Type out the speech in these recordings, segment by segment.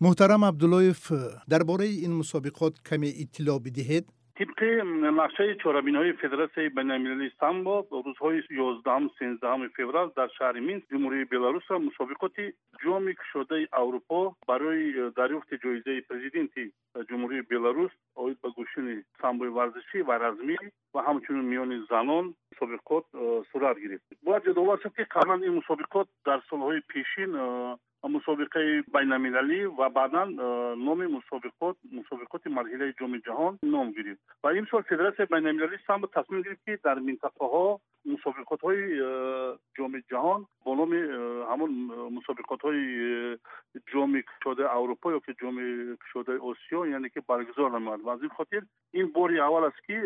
муҳтарам абдуллоев дар бораи ин мусобиқот каме иттилоъ бидиҳед? Тибқи нақшаи чорабинҳои федерасияи байналмилалии самбо рӯзҳои ёздаҳам сенздаҳами феврал дар шаҳри минск ҷумҳурии беларуса мусобиқоти ҷоми кушодаи аврупо барои дарёфти ҷоизаи президенти ҷумҳурии беларус оид ба гӯшини самбои варзишӣ ва размӣ ва ҳамчунин миёни занон мусобиқот э, сурат гирифт. Бояд ёдовар шуд ки қаблан ин мусобиқот дар солҳои пешин э, мусобиқаи байналмилалӣ ва баъдан э, номи мусобиқот мусобиқоти марҳилаи ҷоми ҷаҳон ном гирифт. Ва имсол федератсияи байналмилалӣ самбо تصمیم گرفت که در منطقه ها مسابقات های جام جهان با نام همون مسابقات های جام کشاده اروپا یا که جام کشاده آسیا یعنی که برگزار نمود و از این خاطر این باری اول است که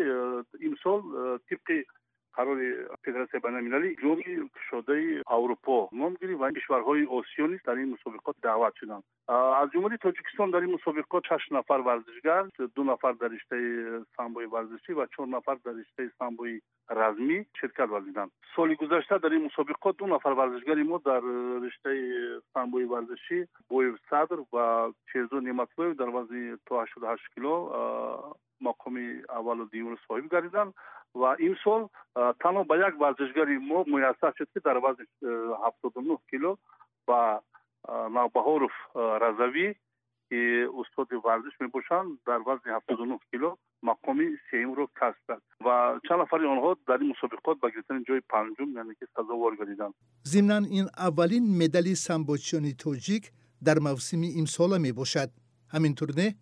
امسال طبق қарори федератсияи байналмилалӣ ҷоми кушодаи аврупо ном гирифт ва кишварҳои осиё низ дар ин мусобиқот даъват шуданд. Аз ҷумлади тоҷикистон дар ин мусобиқот шаш нафар варзишгар ду нафар дар риштаи самбои варзишӣ ва чор нафар дар риштаи самбои размӣ ширкат варзиданд. Соли гузашта дар ин мусобиқот ду нафар варзишгари мо дар риштаи самбои варзишӣ боев садр ва шерзо неъматуллоев дар вазни то ҳаштоду ҳашт кило мақоми аввалу дуюмро соҳиб гардиданд و این سال تانو به یک ورزشگری ما میسر شد که در وزن 79 کیلو و نوبهارف رضوی که استاد ورزش می باشند در وزن 79 کیلو مقام سیم رو کسب کرد. و چند نفر آنها در این مسابقات به گرفتن جای پنجم یعنی که سزاوار گردیدند ضمنا این اولین مدال سمبوچیان توجیک در موسم امسال می باشد همینطور نه؟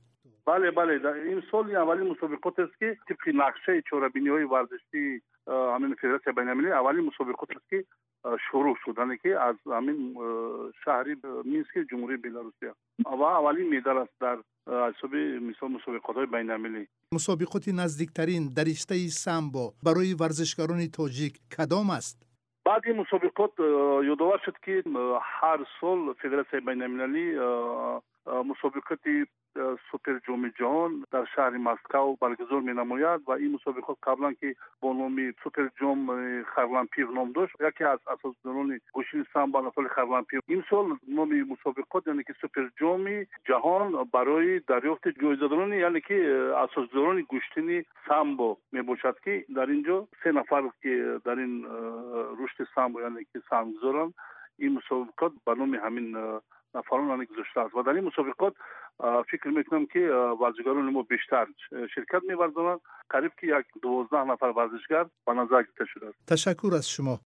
بله بله این سال اولین مسابقات است که طبق نقشه چهاربینی های ورزشی همین فدراسیون بین المللی اولین مسابقات است که شروع شدن یعنی که از همین شهری مینسک جمهوری بلاروسیا و اولین میدال است در حساب مثال مسابقات های بین المللی مسابقات نزدیکترین در رشته سمبا برای ورزشکاران تاجیک کدام است؟ بعد این مسابقات یادآور شد که هر سال فدراسیون بین المللی مسابقات سوپر جام جهان در شهر مسکو برگزار می نماید و این مسابقات قبلا که با نام سوپر جام خرلن پیو نام داشت. یکی از اساسداران گوشین سامبا نسل خرلن پیو این سال نام مسابقات یعنی که سوپر جام جهان برای دریافت جایزه‌داران یعنی که اساسداران گوشتین سمبا می باشد که در اینجا سه نفر که در این رشد سمبا یعنی که سمگزاران این مسابقات به نام همین فعالانان گذاشته است. و در این مسابقات فکر می‌کنم که ورزشگران ما بیشتر شرکت میورزند قریب که یک دوازده نفر ورزشگر به نظر گرفته شده است. تشکر از شما.